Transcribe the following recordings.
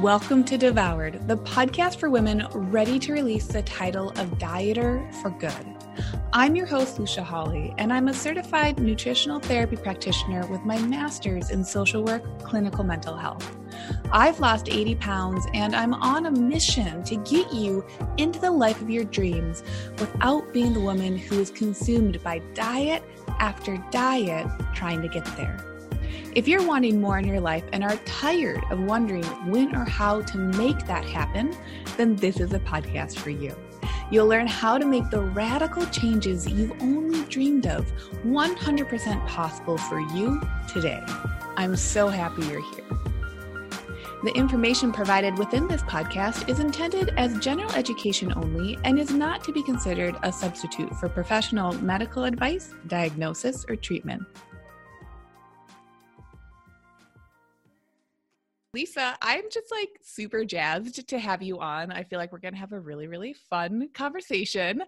Welcome to Devoured, the podcast for women ready to release the title of Dieter for Good. I'm your host, Lucia Hawley, and I'm a certified nutritional therapy practitioner with my master's in social work, clinical mental health. I've lost 80 pounds, and I'm on a mission to get you into the life of your dreams without being the woman who is consumed by diet after diet trying to get there. If you're wanting more in your life and are tired of wondering when or how to make that happen, then this is a podcast for you. You'll learn how to make the radical changes you've only dreamed of 100% possible for you today. I'm so happy you're here. The information provided within this podcast is intended as general education only and is not to be considered a substitute for professional medical advice, diagnosis, or treatment. Lisa, I'm just like super jazzed to have you on. I feel like we're going to have a really, really fun conversation.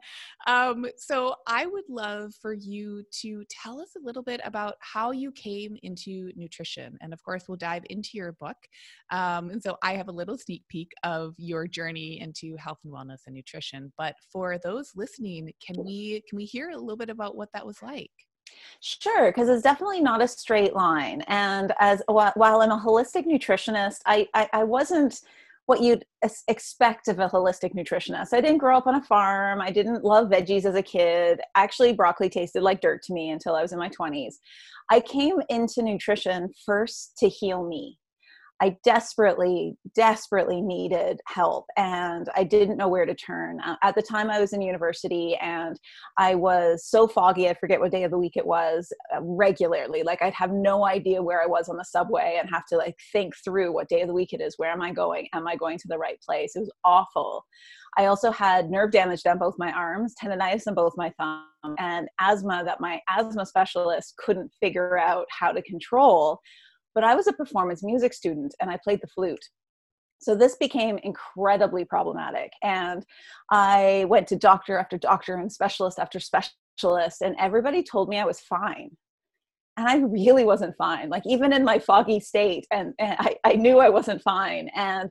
Um, so, I would love for you to tell us a little bit about how you came into nutrition. And of course, we'll dive into your book. Um, and so, I have a little sneak peek of your journey into health and wellness and nutrition. But for those listening, can we can we hear a little bit about what that was like? Sure, because it's definitely not a straight line. And as while I'm a holistic nutritionist, I, I, I wasn't what you'd expect of a holistic nutritionist. I didn't grow up on a farm. I didn't love veggies as a kid. Actually, broccoli tasted like dirt to me until I was in my 20s. I came into nutrition first to heal me. I desperately, desperately needed help and I didn't know where to turn. Uh, at the time, I was in university and I was so foggy, I forget what day of the week it was uh, regularly. Like, I'd have no idea where I was on the subway and have to like think through what day of the week it is. Where am I going? Am I going to the right place? It was awful. I also had nerve damage down both my arms, tendonitis in both my thumbs, and asthma that my asthma specialist couldn't figure out how to control but I was a performance music student and I played the flute. So this became incredibly problematic. And I went to doctor after doctor and specialist after specialist, and everybody told me I was fine. And I really wasn't fine. Like even in my foggy state, and, and I, I knew I wasn't fine. And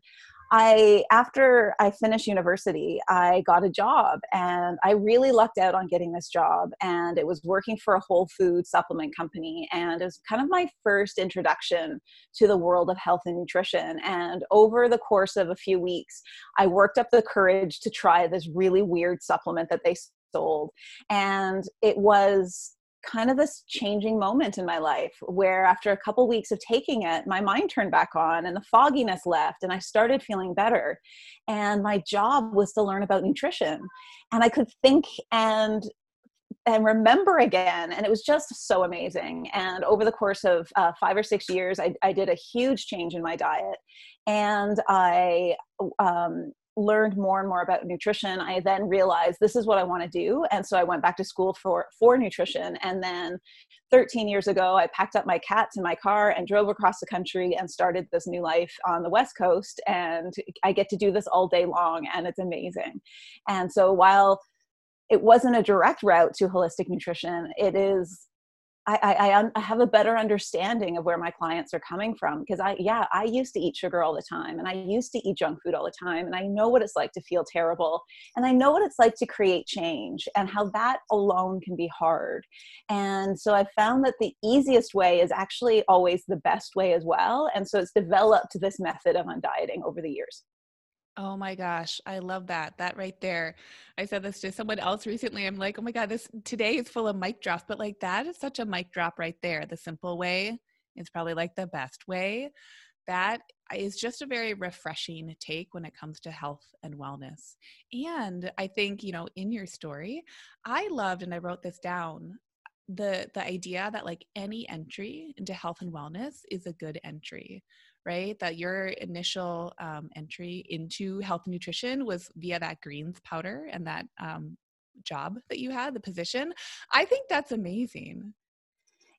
I after I finished university, I got a job and I really lucked out on getting this job and it was working for a whole food supplement company and it was kind of my first introduction to the world of health and nutrition and over the course of a few weeks, I worked up the courage to try this really weird supplement that they sold and it was kind of this changing moment in my life where after a couple weeks of taking it my mind turned back on and the fogginess left and i started feeling better. And my job was to learn about nutrition. And i could think and and remember again and it was just so amazing. And over the course of uh, five or six years I, I, did a huge change in my diet. And i um, learned more and more about nutrition i then realized this is what i want to do and so i went back to school for for nutrition and then 13 years ago i packed up my cats in my car and drove across the country and started this new life on the west coast and i get to do this all day long and it's amazing. And so while it wasn't a direct route to holistic nutrition it is I, I, I have a better understanding of where my clients are coming from because I, yeah, I used to eat sugar all the time and I used to eat junk food all the time. And I know what it's like to feel terrible. And I know what it's like to create change and how that alone can be hard. And so I found that the easiest way is actually always the best way as well. And so it's developed this method of undieting over the years. Oh my gosh, I love that. That right there. I said this to someone else recently. I'm like, oh my God, this today is full of mic drops, but like that is such a mic drop right there. The simple way is probably like the best way. That is just a very refreshing take when it comes to health and wellness. And I think, you know, in your story, I loved and I wrote this down the the idea that like any entry into health and wellness is a good entry right? That your initial um, entry into health and nutrition was via that greens powder and that um, job that you had, the position. I think that's amazing.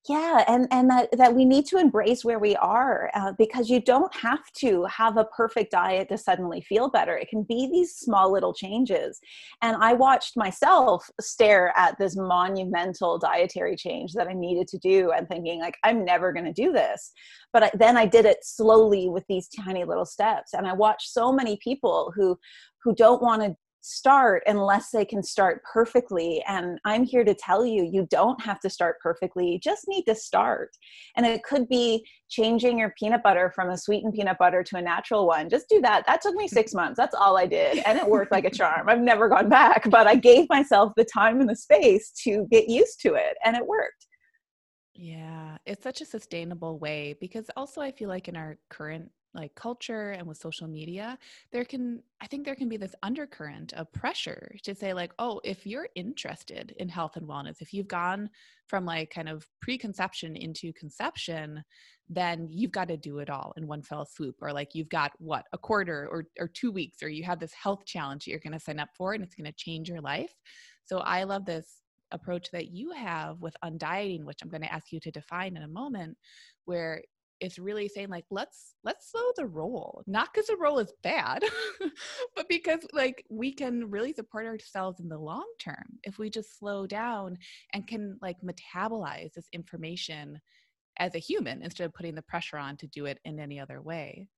Yeah and and that that we need to embrace where we are uh, because you don't have to have a perfect diet to suddenly feel better. It can be these small little changes. And i watched myself stare at this monumental dietary change that i needed to do and thinking like i'm never going to do this. But I, then i did it slowly with these tiny little steps. And i watched so many people who who don't want to start unless they can start perfectly. And I'm here to tell you, you don't have to start perfectly. You just need to start. And it could be changing your peanut butter from a sweetened peanut butter to a natural one. Just do that. That took me six months. That's all I did. And it worked like a charm. I've never gone back, but I gave myself the time and the space to get used to it. And it worked. Yeah, it's such a sustainable way because also I feel like in our current like culture and with social media there can i think there can be this undercurrent of pressure to say like oh if you're interested in health and wellness if you've gone from like kind of preconception into conception then you've got to do it all in one fell swoop or like you've got what a quarter or, or two weeks or you have this health challenge that you're going to sign up for and it's going to change your life. So i love this approach that you have with undieting which i'm going to ask you to define in a moment where it's really saying like let's let's slow the roll. Not because the roll is bad but because like we can really support ourselves in the long term if we just slow down and can like metabolize this information as a human instead of putting the pressure on to do it in any other way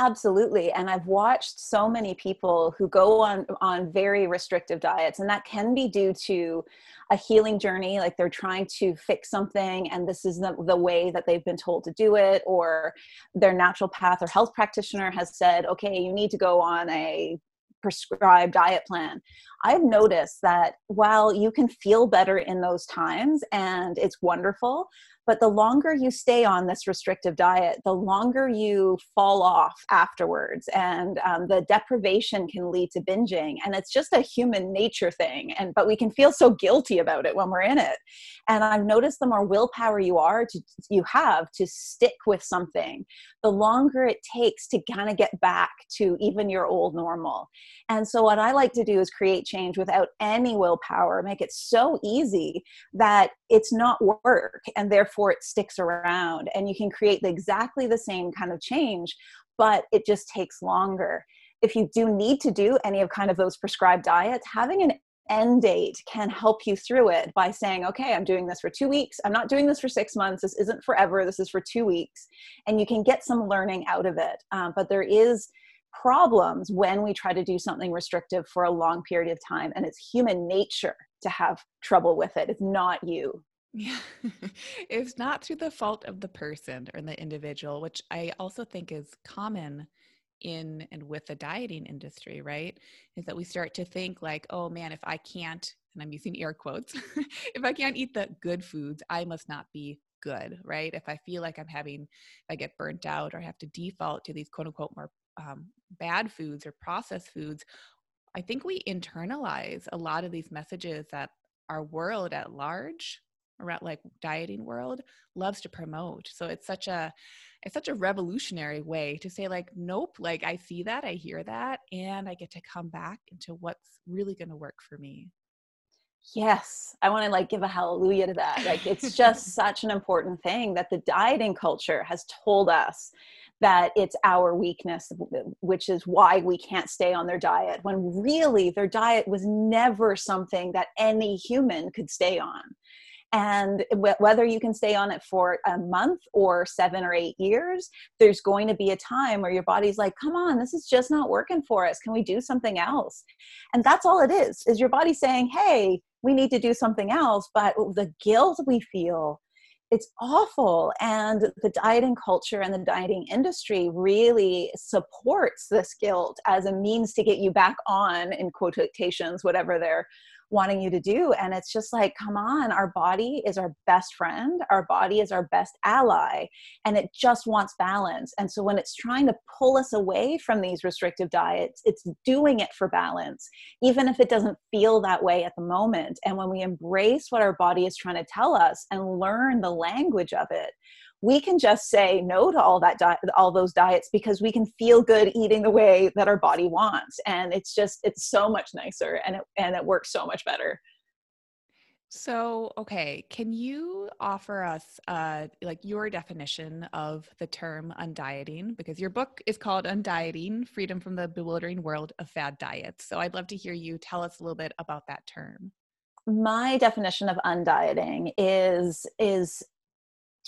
Absolutely. And I've watched so many people who go on on very restrictive diets and that can be due to a healing journey like they're trying to fix something and this is the, the way that they've been told to do it or their naturopath or health practitioner has said, "Okay, you need to go on a prescribed diet plan. I've noticed that while you can feel better in those times and it's wonderful, but the longer you stay on this restrictive diet, the longer you fall off afterwards. And um, the deprivation can lead to binging. And it's just a human nature thing. And but we can feel so guilty about it when we're in it. And I've noticed the more willpower you are to you have to stick with something, the longer it takes to kind of get back to even your old normal. And so what I like to do is create change without any willpower, make it so easy that it's not work and therefore it sticks around and you can create exactly the same kind of change but it just takes longer. If you do need to do any of kind of those prescribed diets having an end date can help you through it by saying okay i'm doing this for two weeks. I'm not doing this for six months. This isn't forever. This is for two weeks. And you can get some learning out of it um, but there is problems when we try to do something restrictive for a long period of time and it's human nature to have trouble with it. It's not you. Yeah. It's not through the fault of the person or the individual which i also think is common in and with the dieting industry right? Is that we start to think like oh man if i can't and i'm using air quotes if i can't eat the good foods i must not be good right? If i feel like i'm having i get burnt out or I have to default to these quote unquote more um, bad foods or processed foods, I think we internalize a lot of these messages that our world at large around like dieting world loves to promote. So it's such a it's such a revolutionary way to say like nope like i see that i hear that and i get to come back into what's really going to work for me. Yes i want to like give a hallelujah to that. Like it's just such an important thing that the dieting culture has told us that it's our weakness, which is why we can't stay on their diet, when really their diet was never something that any human could stay on. And whether you can stay on it for a month or seven or eight years, there's going to be a time where your body's like, come on, this is just not working for us. Can we do something else? And that's all it is, is your body saying, hey, we need to do something else. But the guilt we feel it's awful and the dieting culture and the dieting industry really supports this guilt as a means to get you back on in quotations whatever they're wanting you to do. And it's just like, come on, our body is our best friend, our body is our best ally, and it just wants balance. And so when it's trying to pull us away from these restrictive diets, it's doing it for balance, even if it doesn't feel that way at the moment. And when we embrace what our body is trying to tell us and learn the language of it, we can just say no to all that di- all those diets because we can feel good eating the way that our body wants and it's just it's so much nicer and it and it works so much better So, okay, can you offer us uh, like your definition of the term undieting? Because your book is called Undieting Freedom from the Bewildering World of Fad Diets. So, I'd love to hear you tell us a little bit about that term. My definition of undieting is is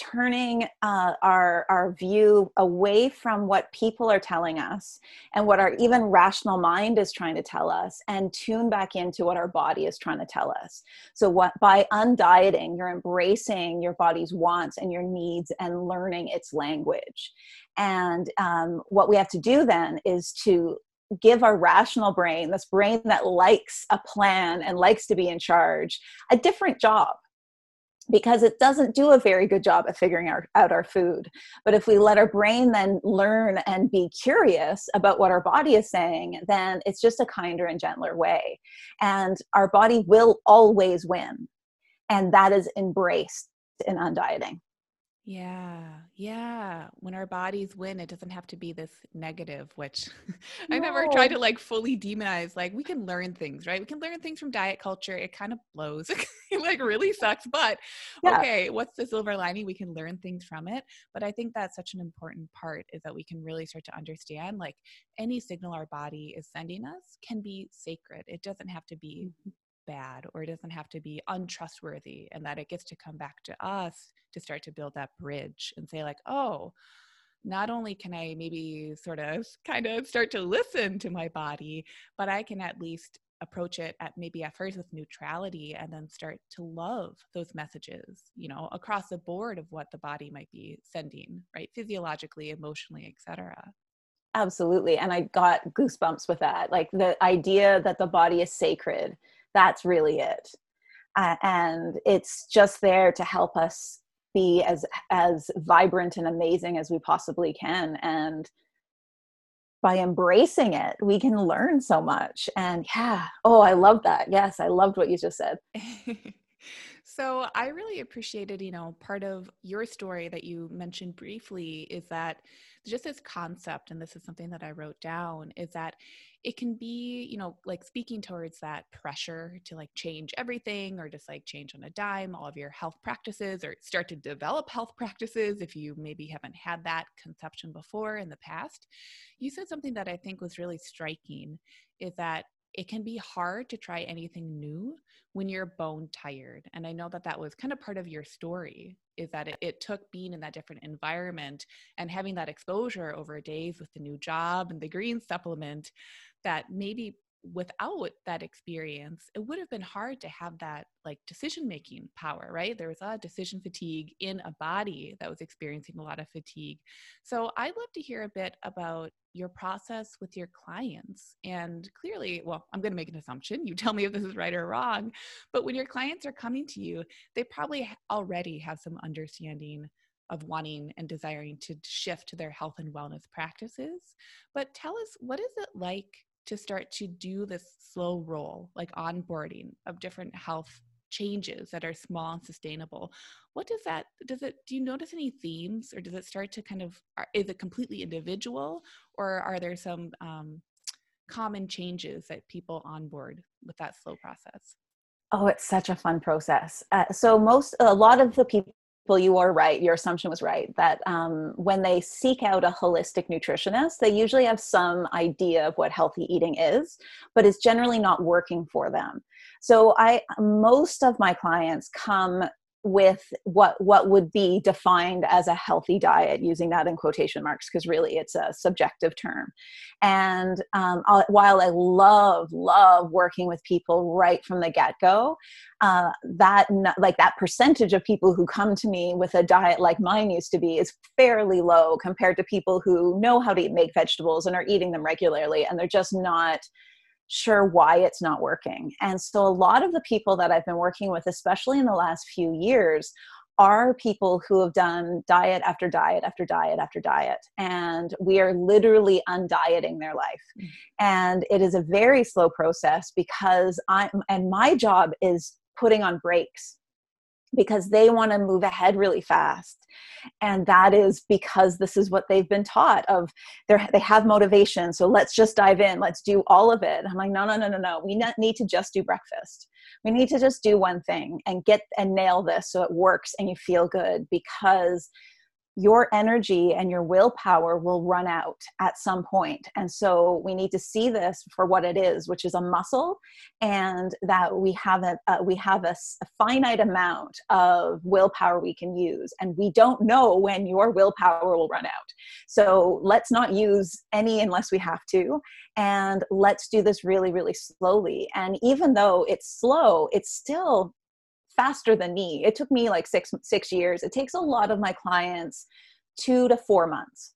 turning uh, our our view away from what people are telling us and what our even rational mind is trying to tell us and tune back into what our body is trying to tell us. So what by undieting you're embracing your body's wants and your needs and learning its language. And um, what we have to do then is to give our rational brain this brain that likes a plan and likes to be in charge a different job because it doesn't do a very good job of figuring our, out our food. But if we let our brain then learn and be curious about what our body is saying, then it's just a kinder and gentler way. And our body will always win. And that is embraced in undieting. Yeah, yeah. When our bodies win, it doesn't have to be this negative, which I never try to like fully demonize. Like, we can learn things, right? We can learn things from diet culture. It kind of blows, it like really sucks. But yeah. okay, what's the silver lining? We can learn things from it. But I think that's such an important part is that we can really start to understand like any signal our body is sending us can be sacred. It doesn't have to be mm-hmm bad or it doesn't have to be untrustworthy and that it gets to come back to us to start to build that bridge and say like oh not only can i maybe sort of kind of start to listen to my body but i can at least approach it at maybe at first with neutrality and then start to love those messages you know across the board of what the body might be sending right? Physiologically emotionally etc absolutely and i got goosebumps with that. Like the idea that the body is sacred that's really it. Uh, and it's just there to help us be as as vibrant and amazing as we possibly can. And by embracing it we can learn so much. And yeah oh i love that. Yes i loved what you just said. So i really appreciated you know part of your story that you mentioned briefly is that just this concept and this is something that i wrote down is that it can be you know like speaking towards that pressure to like change everything or just like change on a dime all of your health practices or start to develop health practices if you maybe haven't had that conception before in the past. You said something that i think was really striking is that it can be hard to try anything new when you're bone tired and i know that that was kind of part of your story is that it, it, took being in that different environment and having that exposure over days with the new job and the green supplement that maybe without that experience it would have been hard to have that like decision making power right? There was a decision fatigue in a body that was experiencing a lot of fatigue. So i'd love to hear a bit about your process with your clients and clearly well i'm going to make an assumption you tell me if this is right or wrong but when your clients are coming to you they probably already have some understanding of wanting and desiring to shift to their health and wellness practices. But tell us what is it like to start to do this slow roll, like onboarding of different health changes that are small and sustainable. What does that does it do you notice any themes or does it start to kind of is it completely individual or are there some um, common changes that people onboard with that slow process? Oh it's such a fun process. Uh, so most a lot of the people well, you are right. Your assumption was right that um, when they seek out a holistic nutritionist, they usually have some idea of what healthy eating is, but it's generally not working for them. So, I most of my clients come with what what would be defined as a healthy diet using that in quotation marks because really it's a subjective term. And um, while i love love working with people right from the get-go uh, that like that percentage of people who come to me with a diet like mine used to be is fairly low compared to people who know how to make vegetables and are eating them regularly and they're just not sure why it's not working. And so a lot of the people that I've been working with, especially in the last few years, are people who have done diet after diet after diet after diet. And we are literally undieting their life. Mm-hmm. And it is a very slow process because I'm, and my job is putting on brakes because they want to move ahead really fast. And that is because this is what they've been taught of they have motivation. So let's just dive in. Let's do all of it. I'm like no no no no no. We need to just do breakfast. We need to just do one thing and get and nail this so it works and you feel good because your energy and your willpower will run out at some point. And so we need to see this for what it is which is a muscle and that we have a uh, we have a, a, finite amount of willpower we can use and we don't know when your willpower will run out. So let's not use any unless we have to and let's do this really really slowly. And even though it's slow it's still faster than me. It took me like six six years. It takes a lot of my clients two to four months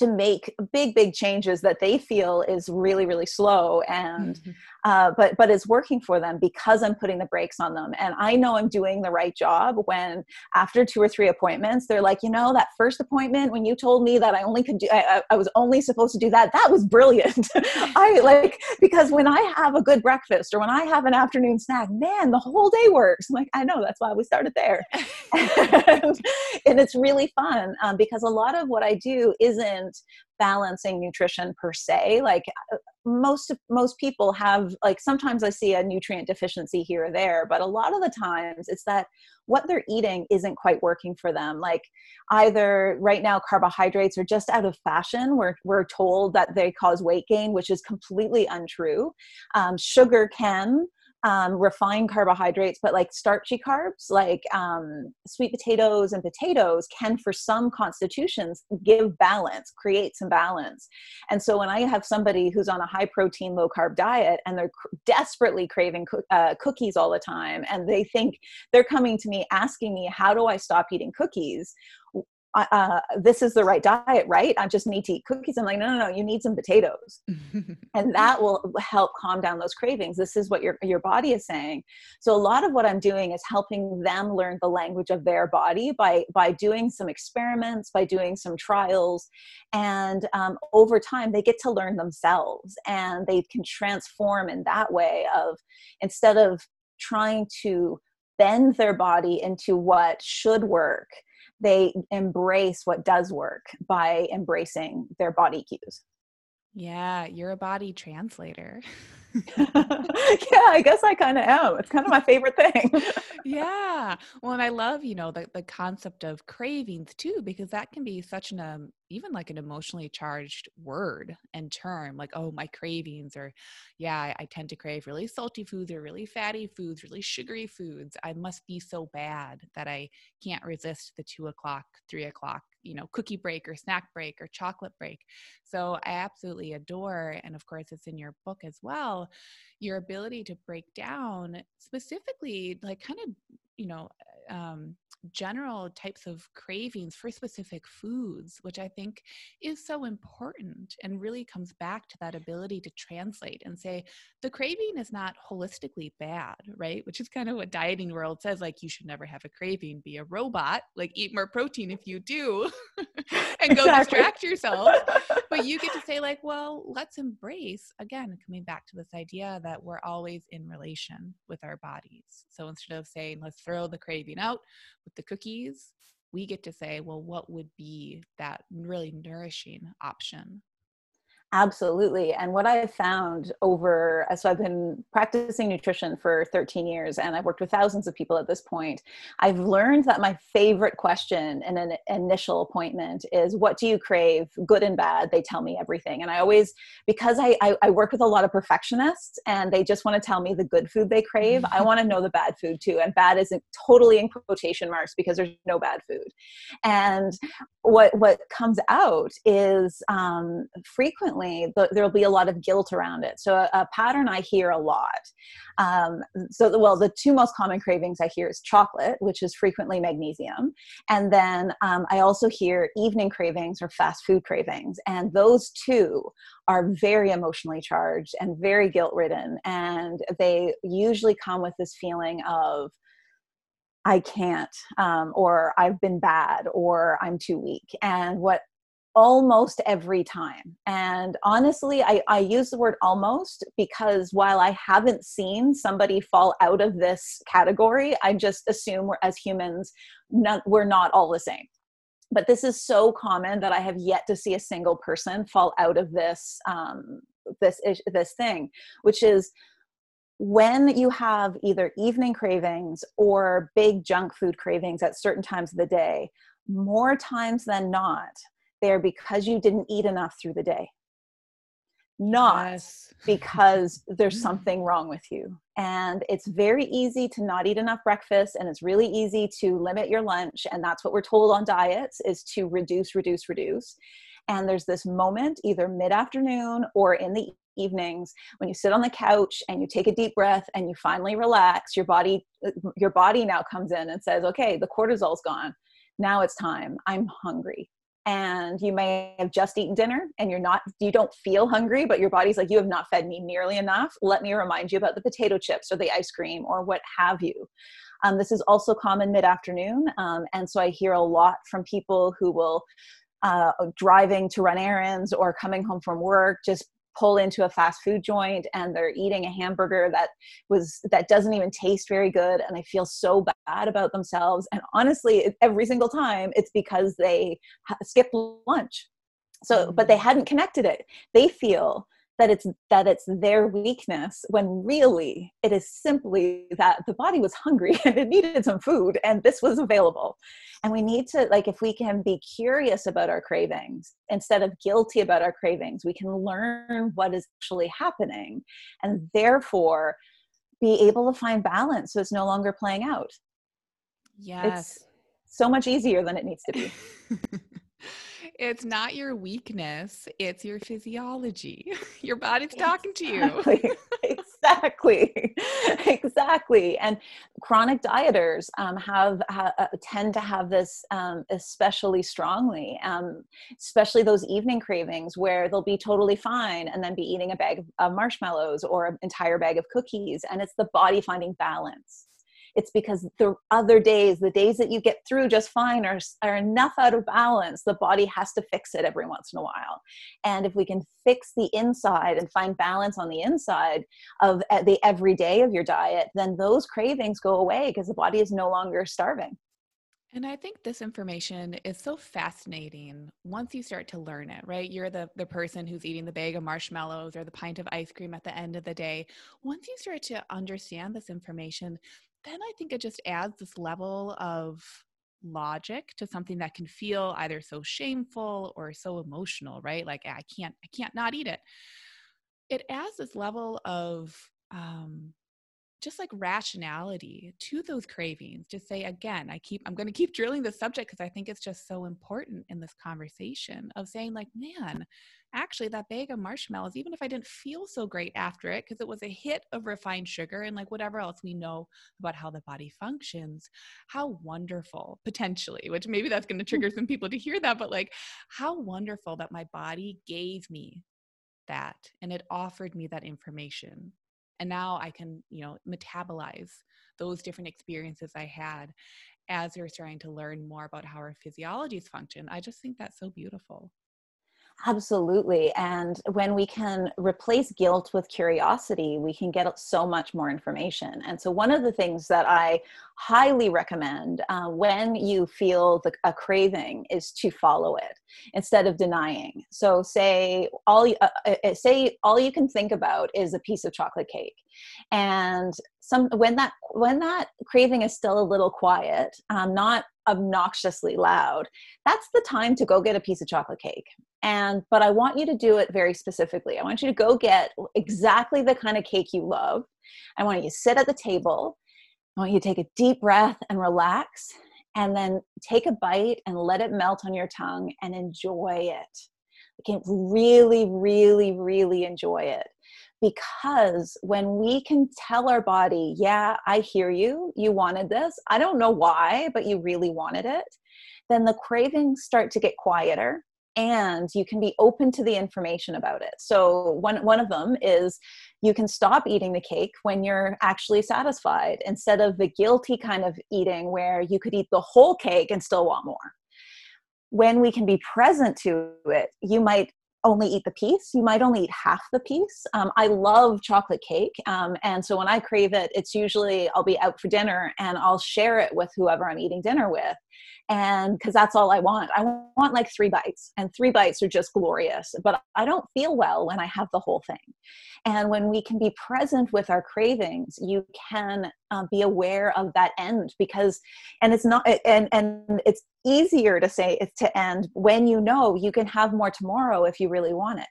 to make big big changes that they feel is really really slow and mm-hmm. uh, but but it's working for them because i'm putting the brakes on them. And i know i'm doing the right job when after two or three appointments they're like you know that first appointment when you told me that i only could do i, I was only supposed to do that that was brilliant. I like because when i have a good breakfast or when i have an afternoon snack man the whole day works. I'm like i know that's why we started there. And, and, it's really fun um, because a lot of what i do isn't isn't balancing nutrition per se. Like most most people have like sometimes i see a nutrient deficiency here or there but a lot of the times it's that what they're eating isn't quite working for them. Like either right now carbohydrates are just out of fashion. We're, we're told that they cause weight gain which is completely untrue. Um, sugar can um, refined carbohydrates, but like starchy carbs, like um, sweet potatoes and potatoes, can for some constitutions give balance, create some balance. And so when I have somebody who's on a high protein, low carb diet and they're cr- desperately craving co- uh, cookies all the time, and they think they're coming to me asking me, How do I stop eating cookies? Uh, this is the right diet, right? I just need to eat cookies. I'm like, no, no, no, you need some potatoes. and that will help calm down those cravings. This is what your, your body is saying. So a lot of what I'm doing is helping them learn the language of their body by, by doing some experiments, by doing some trials. And um, over time, they get to learn themselves and they can transform in that way of instead of trying to bend their body into what should work they embrace what does work by embracing their body cues. Yeah, you're a body translator. yeah, I guess I kind of am. It's kind of my favorite thing. yeah. Well, and I love, you know, the, the concept of cravings too, because that can be such an, um, even like an emotionally charged word and term, like, oh, my cravings, or yeah, I, tend to crave really salty foods or really fatty foods, really sugary foods. I must be so bad that I can't resist the two o'clock, three o'clock you know cookie break or snack break or chocolate break so i absolutely adore and of course it's in your book as well your ability to break down specifically like kind of you know um, general types of cravings for specific foods, which I think is so important and really comes back to that ability to translate and say the craving is not holistically bad, right? Which is kind of what dieting world says like you should never have a craving, be a robot, like eat more protein if you do and go exactly. distract yourself. but you get to say like, well, let's embrace again coming back to this idea that we're always in relation with our bodies. So instead of saying let's throw the craving out, with the cookies, we get to say, well, what would be that really nourishing option Absolutely. And what I've found over, so I've been practicing nutrition for 13 years and I've worked with thousands of people at this point. I've learned that my favorite question in an initial appointment is, What do you crave? Good and bad. They tell me everything. And I always, because I, I, I work with a lot of perfectionists and they just want to tell me the good food they crave, I want to know the bad food too. And bad isn't totally in quotation marks because there's no bad food. And what, what comes out is um, frequently there'll be a lot of guilt around it so a, a pattern i hear a lot um, so well the two most common cravings i hear is chocolate which is frequently magnesium and then um, i also hear evening cravings or fast food cravings and those two are very emotionally charged and very guilt ridden and they usually come with this feeling of I can't, um, or I've been bad, or I'm too weak. And what almost every time. And honestly, I, I use the word almost because while I haven't seen somebody fall out of this category, I just assume we're as humans, not, we're not all the same. But this is so common that I have yet to see a single person fall out of this um, this this thing, which is when you have either evening cravings or big junk food cravings at certain times of the day, more times than not, they're because you didn't eat enough through the day. Not yes. because there's mm. something wrong with you. And it's very easy to not eat enough breakfast and it's really easy to limit your lunch. And that's what we're told on diets is to reduce, reduce, reduce. And there's this moment, either mid afternoon or in the evenings when you sit on the couch and you take a deep breath and you finally relax your body your body now comes in and says okay the cortisol's gone now it's time i'm hungry and you may have just eaten dinner and you're not you don't feel hungry but your body's like you have not fed me nearly enough. Let me remind you about the potato chips or the ice cream or what have you. Um, this is also common mid-afternoon um, and so i hear a lot from people who will uh, driving to run errands or coming home from work just pull into a fast food joint and they're eating a hamburger that was that doesn't even taste very good and they feel so bad about themselves. And honestly every single time it's because they skipped lunch. So but they mm. hadn't connected it. They feel that it's that it's their weakness when really it is simply that the body was hungry and it needed some food and this was available. And we need to like if we can be curious about our cravings instead of guilty about our cravings we can learn what is actually happening and therefore be able to find balance so it's no longer playing out. Yes. it's so much easier than it needs to be it's not your weakness, it's your physiology. Your body's talking to you. exactly. exactly. And chronic dieters um, have, uh, tend to have this um, especially strongly, um, especially those evening cravings where they'll be totally fine and then be eating a bag of marshmallows or an entire bag of cookies. And it's the body finding balance it's because the other days the days that you get through just fine are, are enough out of balance the body has to fix it every once in a while and if we can fix the inside and find balance on the inside of uh, the everyday of your diet then those cravings go away because the body is no longer starving and I think this information is so fascinating once you start to learn it, right? You're the, the person who's eating the bag of marshmallows or the pint of ice cream at the end of the day. Once you start to understand this information, then I think it just adds this level of logic to something that can feel either so shameful or so emotional, right? Like I can't, I can't not eat it. It adds this level of um, just like rationality to those cravings to say again i keep i'm going to keep drilling the subject because i think it's just so important in this conversation of saying like man actually that bag of marshmallows even if i didn't feel so great after it because it was a hit of refined sugar and like whatever else we know about how the body functions how wonderful potentially which maybe that's going to hmm. trigger some people to hear that but like how wonderful that my body gave me that and it offered me that information and now i can you know metabolize those different experiences i had as you're starting to learn more about how our physiologies function. I just think that's so beautiful Absolutely. And when we can replace guilt with curiosity, we can get so much more information. And so, one of the things that I highly recommend uh, when you feel the, a craving is to follow it instead of denying. So, say all uh, uh, uh, say all you can think about is a piece of chocolate cake, and some when that when that craving is still a little quiet, um, not obnoxiously loud, that's the time to go get a piece of chocolate cake and but i want you to do it very specifically. I want you to go get exactly the kind of cake you love. I want you to sit at the table. I want you to take a deep breath and relax and then take a bite and let it melt on your tongue and enjoy it. You can really really really enjoy it. Because when we can tell our body yeah i hear you. You wanted this. I don't know why but you really wanted it then the cravings start to get quieter and you can be open to the information about it. So one one of them is you can stop eating the cake when you're actually satisfied instead of the guilty kind of eating where you could eat the whole cake and still want more. when we can be present to it, you might only eat the piece. You might only eat half the piece. Um, I love chocolate cake. Um, and so when I crave it, it's usually I'll be out for dinner and I'll share it with whoever I'm eating dinner with and because that's all I want. I want like three bites, and three bites are just glorious. But I don't feel well when I have the whole thing. And when we can be present with our cravings, you can um, be aware of that end because, and it's not, and and it's easier to say it's to end when you know you can have more tomorrow if you really want it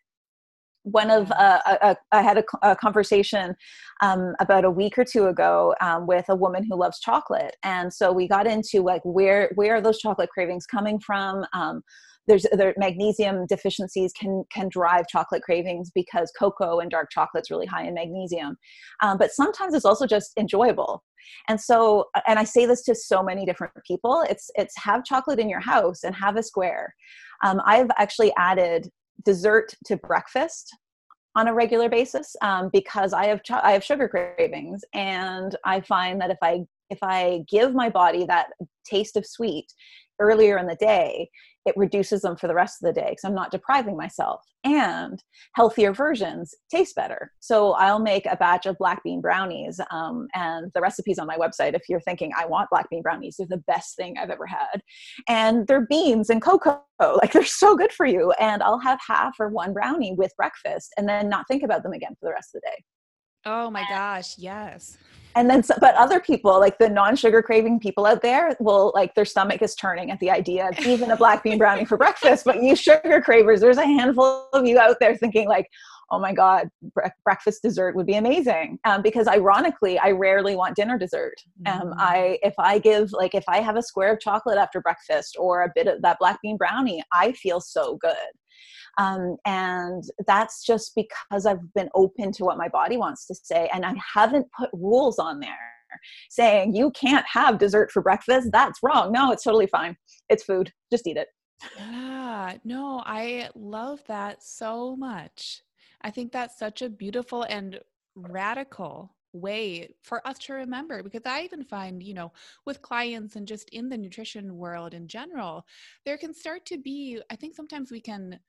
one of uh, a, I had a, a conversation um, about a week or two ago um, with a woman who loves chocolate, and so we got into like where where are those chocolate cravings coming from? Um, there's there, magnesium deficiencies can can drive chocolate cravings because cocoa and dark chocolate's really high in magnesium, um, but sometimes it's also just enjoyable. And so, and I say this to so many different people: it's it's have chocolate in your house and have a square. Um, I've actually added dessert to breakfast on a regular basis um, because I have ch- I have sugar cravings, and I find that if I if I give my body that taste of sweet earlier in the day, it reduces them for the rest of the day because I'm not depriving myself. And healthier versions taste better. So I'll make a batch of black bean brownies, um, and the recipe's on my website. If you're thinking I want black bean brownies, they're the best thing I've ever had, and they're beans and cocoa, like they're so good for you. And I'll have half or one brownie with breakfast, and then not think about them again for the rest of the day. Oh my gosh, yes and then but other people like the non-sugar craving people out there will like their stomach is turning at the idea of even a black bean brownie for breakfast but you sugar cravers there's a handful of you out there thinking like oh my god bre- breakfast dessert would be amazing. Um, because ironically i rarely want dinner dessert. Um, mm. i if i give like if i have a square of chocolate after breakfast or a bit of that black bean brownie i feel so good um, and that's just because I've been open to what my body wants to say. And I haven't put rules on there saying you can't have dessert for breakfast. That's wrong. No, it's totally fine. It's food. Just eat it. Yeah, no, I love that so much. I think that's such a beautiful and radical way for us to remember because I even find, you know, with clients and just in the nutrition world in general, there can start to be, I think sometimes we can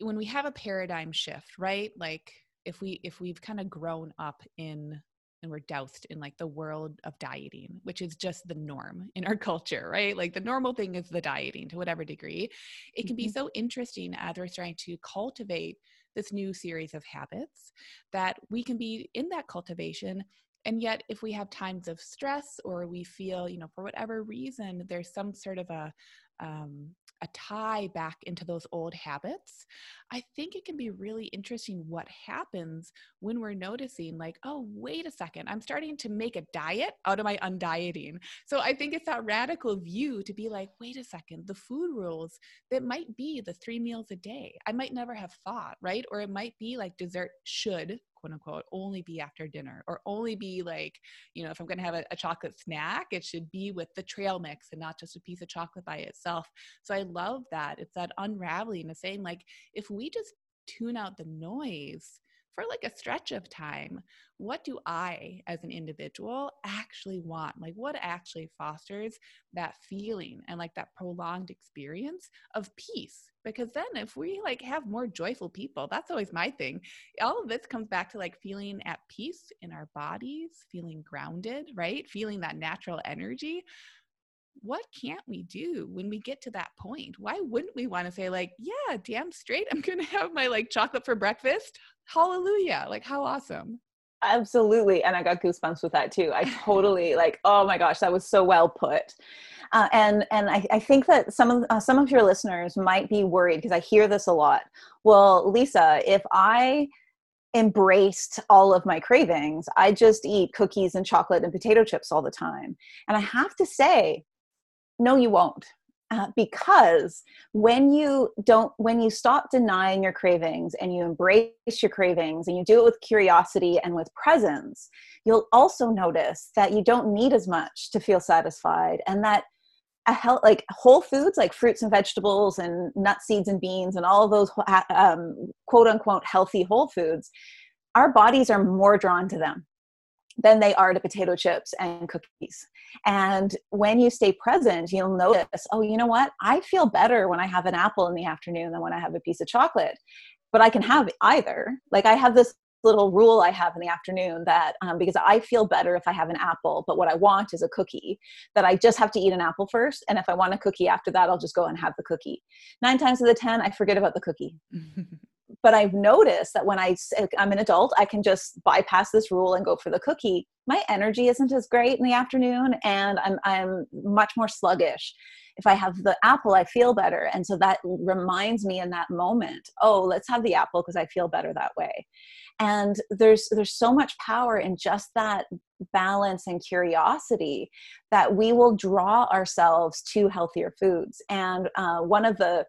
when we have a paradigm shift right? Like if we if we've kind of grown up in and we're doused in like the world of dieting which is just the norm in our culture right? Like the normal thing is the dieting to whatever degree. It can be mm-hmm. so interesting as we're trying to cultivate this new series of habits that we can be in that cultivation and yet if we have times of stress or we feel you know for whatever reason there's some sort of a um, a tie back into those old habits, I think it can be really interesting what happens when we're noticing, like, oh, wait a second, I'm starting to make a diet out of my undieting. So I think it's that radical view to be like, wait a second, the food rules that might be the three meals a day. I might never have thought, right? Or it might be like dessert should quote unquote only be after dinner or only be like you know if i'm going to have a, a, chocolate snack it should be with the trail mix and not just a piece of chocolate by itself. So i love that. It's that unraveling of saying like if we just tune out the noise for like a stretch of time what do i as an individual actually want? Like what actually fosters that feeling and like that prolonged experience of peace? Because then if we like have more joyful people that's always my thing. All of this comes back to like feeling at peace in our bodies feeling grounded right? Feeling that natural energy what can't we do when we get to that point? Why wouldn't we want to say, like, yeah, damn straight, I'm going to have my like chocolate for breakfast? Hallelujah. Like, how awesome. Absolutely. And I got goosebumps with that too. I totally like, oh my gosh, that was so well put. Uh, and and I, I, think that some of uh, some of your listeners might be worried because I hear this a lot. Well, Lisa, if I embraced all of my cravings, I just eat cookies and chocolate and potato chips all the time. And I have to say, no you won't. Uh, because when you don't when you stop denying your cravings and you embrace your cravings and you do it with curiosity and with presence you'll also notice that you don't need as much to feel satisfied and that a health like whole foods like fruits and vegetables and nuts seeds and beans and all those um, quote unquote healthy whole foods our bodies are more drawn to them than they are to potato chips and cookies. And when you stay present, you'll notice, oh, you know what? I feel better when I have an apple in the afternoon than when I have a piece of chocolate. But I can have either. Like I have this little rule I have in the afternoon that um, because I feel better if I have an apple, but what I want is a cookie, that I just have to eat an apple first. And if I want a cookie after that, I'll just go and have the cookie. Nine times out of the 10, I forget about the cookie. but I've noticed that when I, I'm an adult, I can just bypass this rule and go for the cookie. My energy isn't as great in the afternoon, and I'm, I'm much more sluggish. If I have the apple, I feel better. And so that reminds me in that moment, oh, let's have the apple because I feel better that way. And there's there's so much power in just that balance and curiosity that we will draw ourselves to healthier foods. And uh, one of the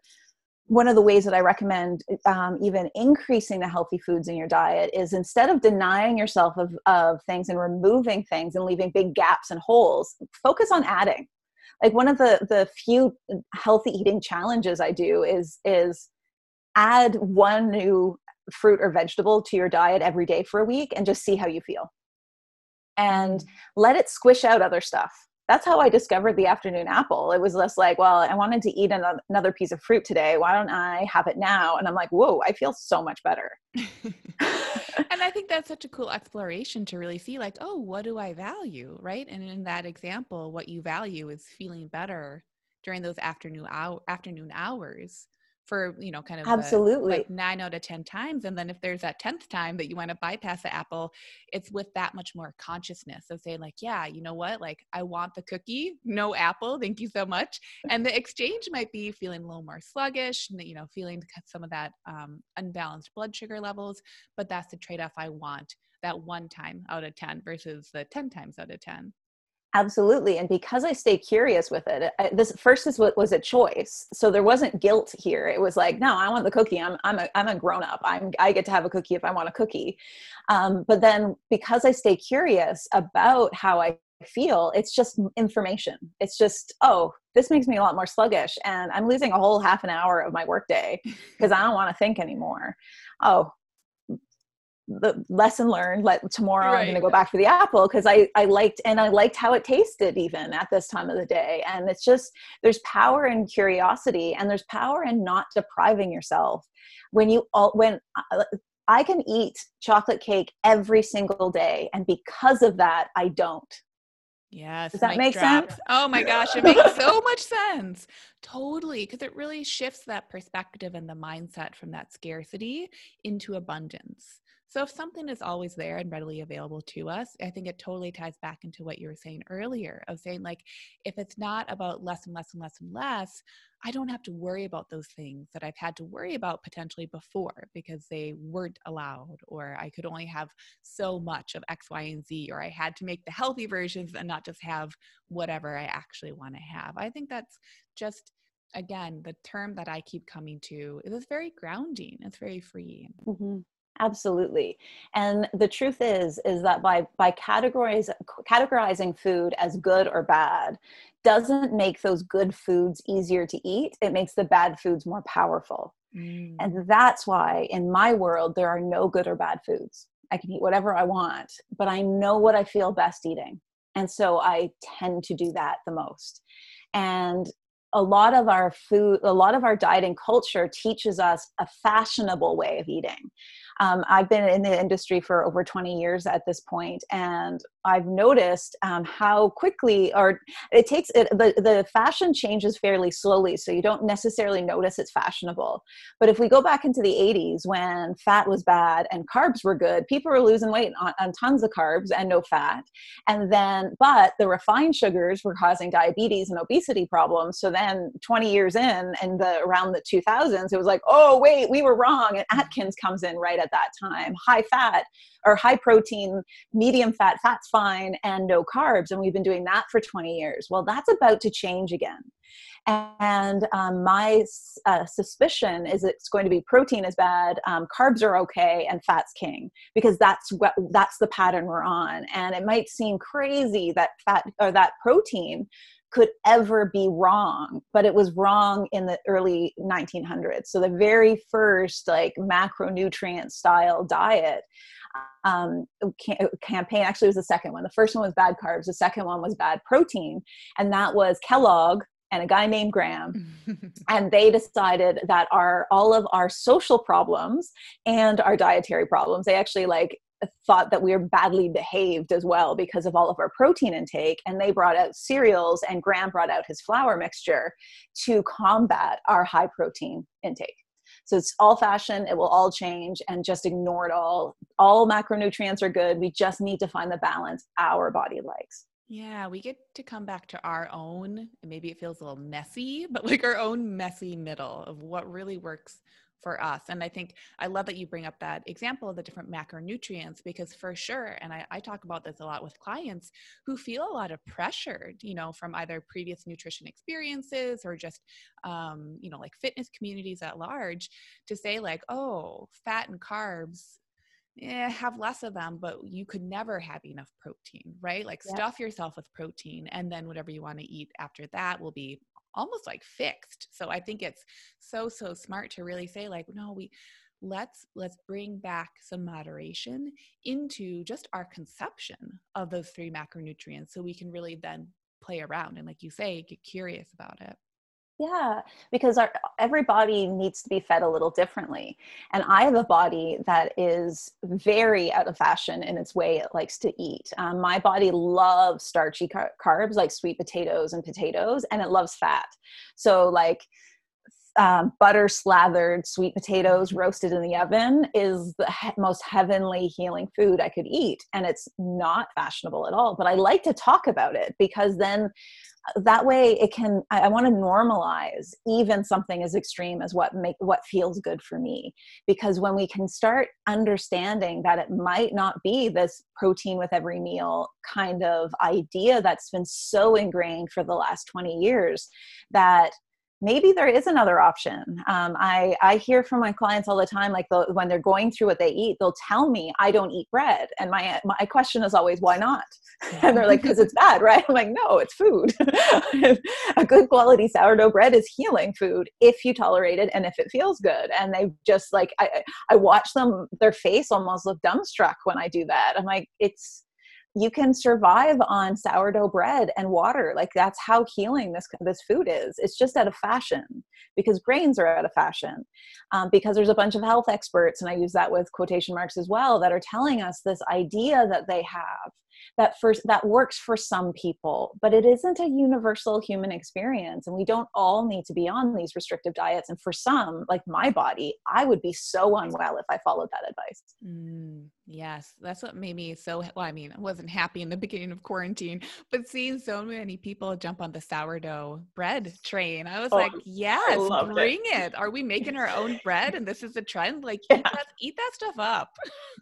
one of the ways that I recommend um, even increasing the healthy foods in your diet is instead of denying yourself of, of things and removing things and leaving big gaps and holes, focus on adding. Like one of the the few healthy eating challenges I do is is add one new fruit or vegetable to your diet every day for a week and just see how you feel. And let it squish out other stuff that's how I discovered the afternoon apple. It was less like, well, I wanted to eat another piece of fruit today. Why don't I have it now? And I'm like, whoa, I feel so much better. and I think that's such a cool exploration to really see, like, oh, what do I value? Right. And in that example, what you value is feeling better during those afternoon hour, afternoon hours for you know kind of absolutely like nine out of ten times and then if there's that 10th time that you want to bypass the apple it's with that much more consciousness of saying like yeah you know what? Like i want the cookie no apple thank you so much and the exchange might be feeling a little more sluggish you know feeling some of that um, unbalanced blood sugar levels but that's the trade-off i want that one time out of 10 versus the 10 times out of 10 absolutely and because i stay curious with it I, this first is what was a choice so there wasn't guilt here. It was like no i want the cookie. I'm i'm a, I'm a grown up i'm i get to have a cookie if i want a cookie. Um, but then because i stay curious about how i feel it's just information. It's just oh this makes me a lot more sluggish and i'm losing a whole half an hour of my workday because i don't want to think anymore. Oh the lesson learned like tomorrow right. i'm going to go back for the apple because i i liked and i liked how it tasted even at this time of the day and it's just there's power in curiosity and there's power in not depriving yourself when you all when uh, i can eat chocolate cake every single day and because of that i don't Yes. Does that make drop. sense? Oh my gosh, it makes so much sense. Totally. Because it really shifts that perspective and the mindset from that scarcity into abundance. So if something is always there and readily available to us, I think it totally ties back into what you were saying earlier of saying like if it's not about less and less and less and less, I don't have to worry about those things that I've had to worry about potentially before because they weren't allowed or I could only have so much of X, Y, and Z or I had to make the healthy versions and not just have whatever I actually want to have. I think that's just again the term that I keep coming to is very grounding. It's very freeing. Mm-hmm absolutely. And the truth is is that by by categorizing categorizing food as good or bad doesn't make those good foods easier to eat. It makes the bad foods more powerful. Mm. and that's why in my world there are no good or bad foods. I can eat whatever i want but i know what i feel best eating. And so i tend to do that the most. And a lot of our food a lot of our dieting culture teaches us a fashionable way of eating um, I've been in the industry for over 20 years at this point, and I've noticed um, how quickly, or it takes it, the the fashion changes fairly slowly, so you don't necessarily notice it's fashionable. But if we go back into the 80s when fat was bad and carbs were good, people were losing weight on, on tons of carbs and no fat, and then but the refined sugars were causing diabetes and obesity problems. So then 20 years in, and the around the 2000s, it was like, oh wait, we were wrong, and Atkins comes in right at at that time high fat or high protein medium fat fat's fine and no carbs and we've been doing that for 20 years. Well that's about to change again. And um, my uh, suspicion is it's going to be protein is bad um, carbs are okay and fat's king because that's what that's the pattern we're on. And it might seem crazy that fat or that protein could ever be wrong but it was wrong in the early 1900s so the very first like macronutrient style diet um, campaign actually was the second one. The first one was bad carbs. The second one was bad protein. And that was kellogg and a guy named Graham. and they decided that our all of our social problems and our dietary problems, they actually like thought that we were badly behaved as well because of all of our protein intake and they brought out cereals and graham brought out his flour mixture to combat our high protein intake. So it's all fashion it will all change and just ignore it all. All macronutrients are good we just need to find the balance our body likes. Yeah, we get to come back to our own, and maybe it feels a little messy, but like our own messy middle of what really works for us. And I think I love that you bring up that example of the different macronutrients because for sure, and I, I, talk about this a lot with clients who feel a lot of pressure, you know, from either previous nutrition experiences or just, um, you know, like fitness communities at large to say like, oh, fat and carbs eh, have less of them, but you could never have enough protein, right? Like yep. stuff yourself with protein, and then whatever you want to eat after that will be almost like fixed. So I think it's so so smart to really say like, no, we let's let's bring back some moderation into just our conception of those three macronutrients so we can really then play around and like you say get curious about it yeah, because our every body needs to be fed a little differently. And I have a body that is very out of fashion in its way it likes to eat. Um, my body loves starchy car- carbs like sweet potatoes and potatoes, and it loves fat. So, like, um, butter slathered sweet potatoes roasted in the oven is the he- most heavenly healing food I could eat. And it's not fashionable at all. But I like to talk about it because then that way it can i, I want to normalize even something as extreme as what make what feels good for me because when we can start understanding that it might not be this protein with every meal kind of idea that's been so ingrained for the last 20 years that maybe there is another option. Um, I, I hear from my clients all the time, like the, when they're going through what they eat, they'll tell me I don't eat bread. And my, my question is always, why not? And they're like, because it's bad, right? I'm like, no, it's food. a good quality sourdough bread is healing food if you tolerate it and if it feels good. And they just like, I, I watch them, their face almost look dumbstruck when I do that. I'm like, it's, you can survive on sourdough bread and water like that's how healing this this food is. It's just out of fashion because grains are out of fashion um, because there's a bunch of health experts and i use that with quotation marks as well that are telling us this idea that they have that first that works for some people but it isn't a universal human experience. And we don't all need to be on these restrictive diets. And for some like my body i would be so unwell if i followed that advice. Mm, yes. That's what made me so well i mean i wasn't happy in the beginning of quarantine but seeing so many people jump on the sourdough bread train i was oh, like yes bring it. it. are we making our own bread and this is a trend? Like yeah. eat, that, eat that stuff up.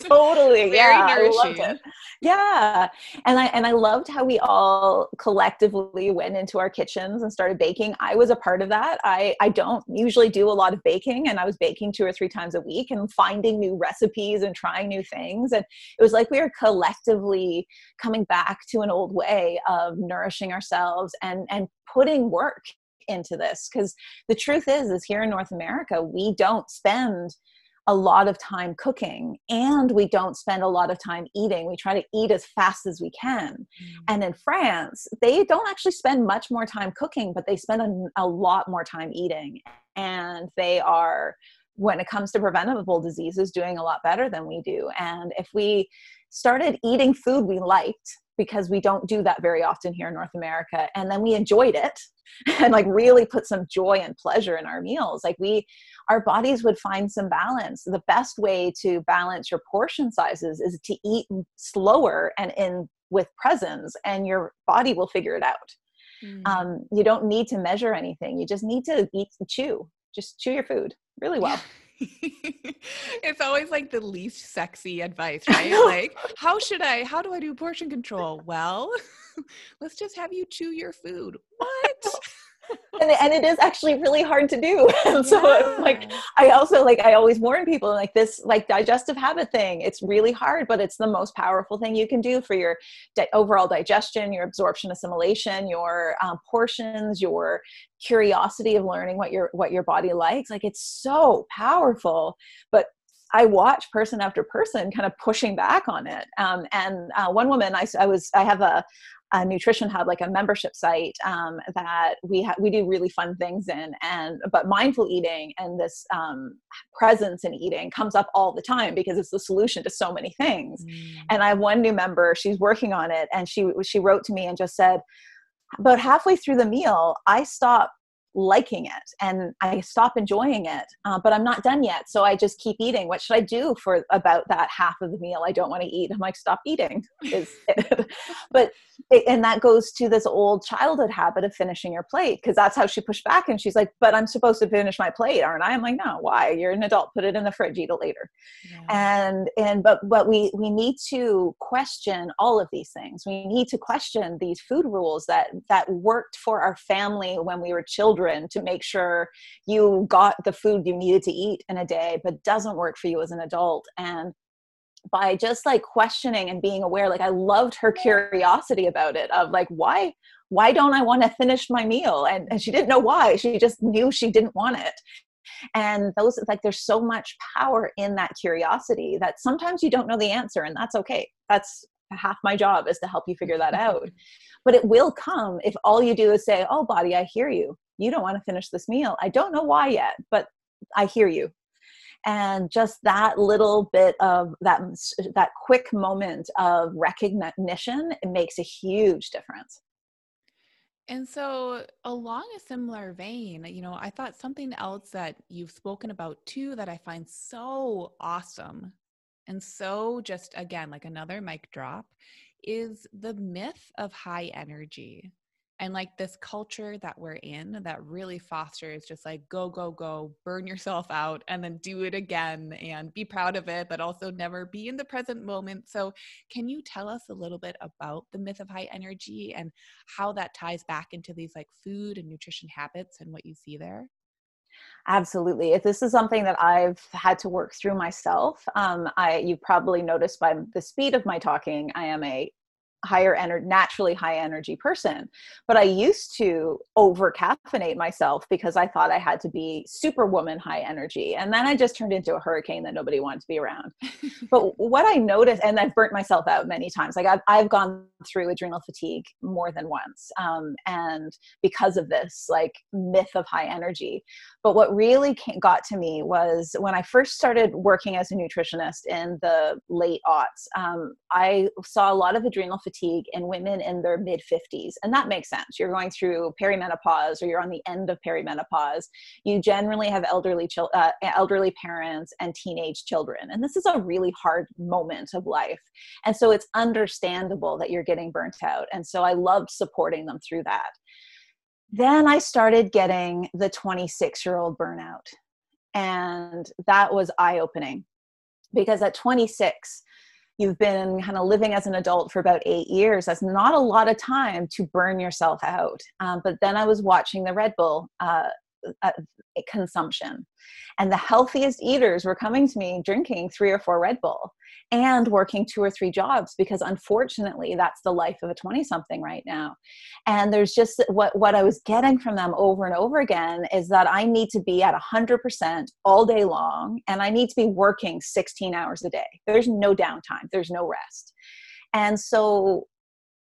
Totally. Yeah nourishing. yeah and i and i loved how we all collectively went into our kitchens and started baking. I was a part of that. I i don't usually do a lot of baking and i was baking two or three times a week and finding new recipes and trying new things. And it was like we were collectively coming back to an old way of nourishing ourselves and and putting work into this. Because the truth is is here in north america we don't spend a lot of time cooking and we don't spend a lot of time eating. We try to eat as fast as we can. Mm. And in France, they don't actually spend much more time cooking, but they spend a, a lot more time eating. And they are, when it comes to preventable diseases, doing a lot better than we do. And if we started eating food we liked, because we don't do that very often here in North America. And then we enjoyed it and like really put some joy and pleasure in our meals. Like we, our bodies would find some balance. The best way to balance your portion sizes is to eat slower and in with presence, and your body will figure it out. Mm. Um, you don't need to measure anything. You just need to eat, chew, just chew your food really well. it's always like the least sexy advice, right? Like, how should I, how do I do portion control? Well, let's just have you chew your food. What? And, and it is actually really hard to do and so yeah. like i also like i always warn people like this like digestive habit thing it's really hard but it's the most powerful thing you can do for your di- overall digestion your absorption assimilation your um, portions your curiosity of learning what your what your body likes like it's so powerful but I watch person after person kind of pushing back on it. Um, and uh, one woman, I, I was, I have a, a nutrition hub like a membership site um, that we ha- we do really fun things in and but mindful eating and this um, presence in eating comes up all the time because it's the solution to so many things mm. and i have one new member she's working on it and she she wrote to me and just said about halfway through the meal i stop liking it and I stop enjoying it, uh, but I'm not done yet. So I just keep eating. What should I do for about that half of the meal I don't want to eat? I'm like, stop eating. Is but it, and that goes to this old childhood habit of finishing your plate because that's how she pushed back. And she's like, but I'm supposed to finish my plate, aren't I? I'm like, no, why? You're an adult. Put it in the fridge. Eat it later. Yeah. And and but but we we need to question all of these things. We need to question these food rules that that worked for our family when we were children children to make sure you got the food you needed to eat in a day but doesn't work for you as an adult. And by just like questioning and being aware like i loved her curiosity about it of like why why don't i want to finish my meal? And, and she didn't know why she just knew she didn't want it. And those like there's so much power in that curiosity that sometimes you don't know the answer and that's okay. That's half my job is to help you figure that out. But it will come if all you do is say oh body i hear you you don't want to finish this meal. I don't know why yet but i hear you. And just that little bit of that that quick moment of recognition it makes a huge difference. And so, along a similar vein, you know, I thought something else that you've spoken about too that I find so awesome and so just again, like another mic drop is the myth of high energy and like this culture that we're in that really fosters just like go go go burn yourself out and then do it again and be proud of it but also never be in the present moment. So can you tell us a little bit about the myth of high energy and how that ties back into these like food and nutrition habits and what you see there? Absolutely. If this is something that i've had to work through myself um, i you probably noticed by the speed of my talking i am a higher energy naturally high energy person but i used to over caffeinate myself because i thought i had to be superwoman high energy and then i just turned into a hurricane that nobody wanted to be around. But what i noticed and i've burnt myself out many times like i've, I've gone through adrenal fatigue more than once um, and because of this like myth of high energy. But what really came, got to me was when i first started working as a nutritionist in the late aughts um, i saw a lot of adrenal fatigue in women in their mid 50s. And that makes sense. You're going through perimenopause or you're on the end of perimenopause. You generally have elderly, chil- uh, elderly parents and teenage children. And this is a really hard moment of life. And so it's understandable that you're getting burnt out. And so I loved supporting them through that. Then I started getting the 26 year old burnout. And that was eye opening because at 26, you've been kind of living as an adult for about eight years that's not a lot of time to burn yourself out. Um, but then i was watching the red bull uh, uh, consumption. And the healthiest eaters were coming to me drinking three or four red bull and working two or three jobs because unfortunately that's the life of a 20 something right now. And there's just what what i was getting from them over and over again is that i need to be at 100% all day long and i need to be working 16 hours a day. There's no downtime. There's no rest. And so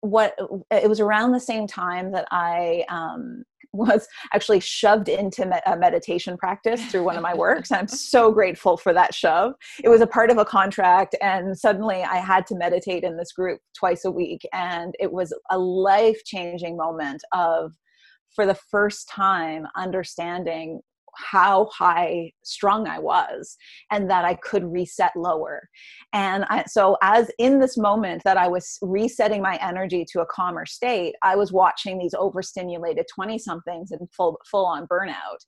what it was around the same time that i um, was actually shoved into me- a meditation practice through one of my works. I'm so grateful for that shove. It was a part of a contract, and suddenly I had to meditate in this group twice a week. And it was a life changing moment of, for the first time, understanding how high strung I was and that I could reset lower. And I, so, as in this moment that I was resetting my energy to a calmer state, I was watching these overstimulated 20 somethings in full, full on burnout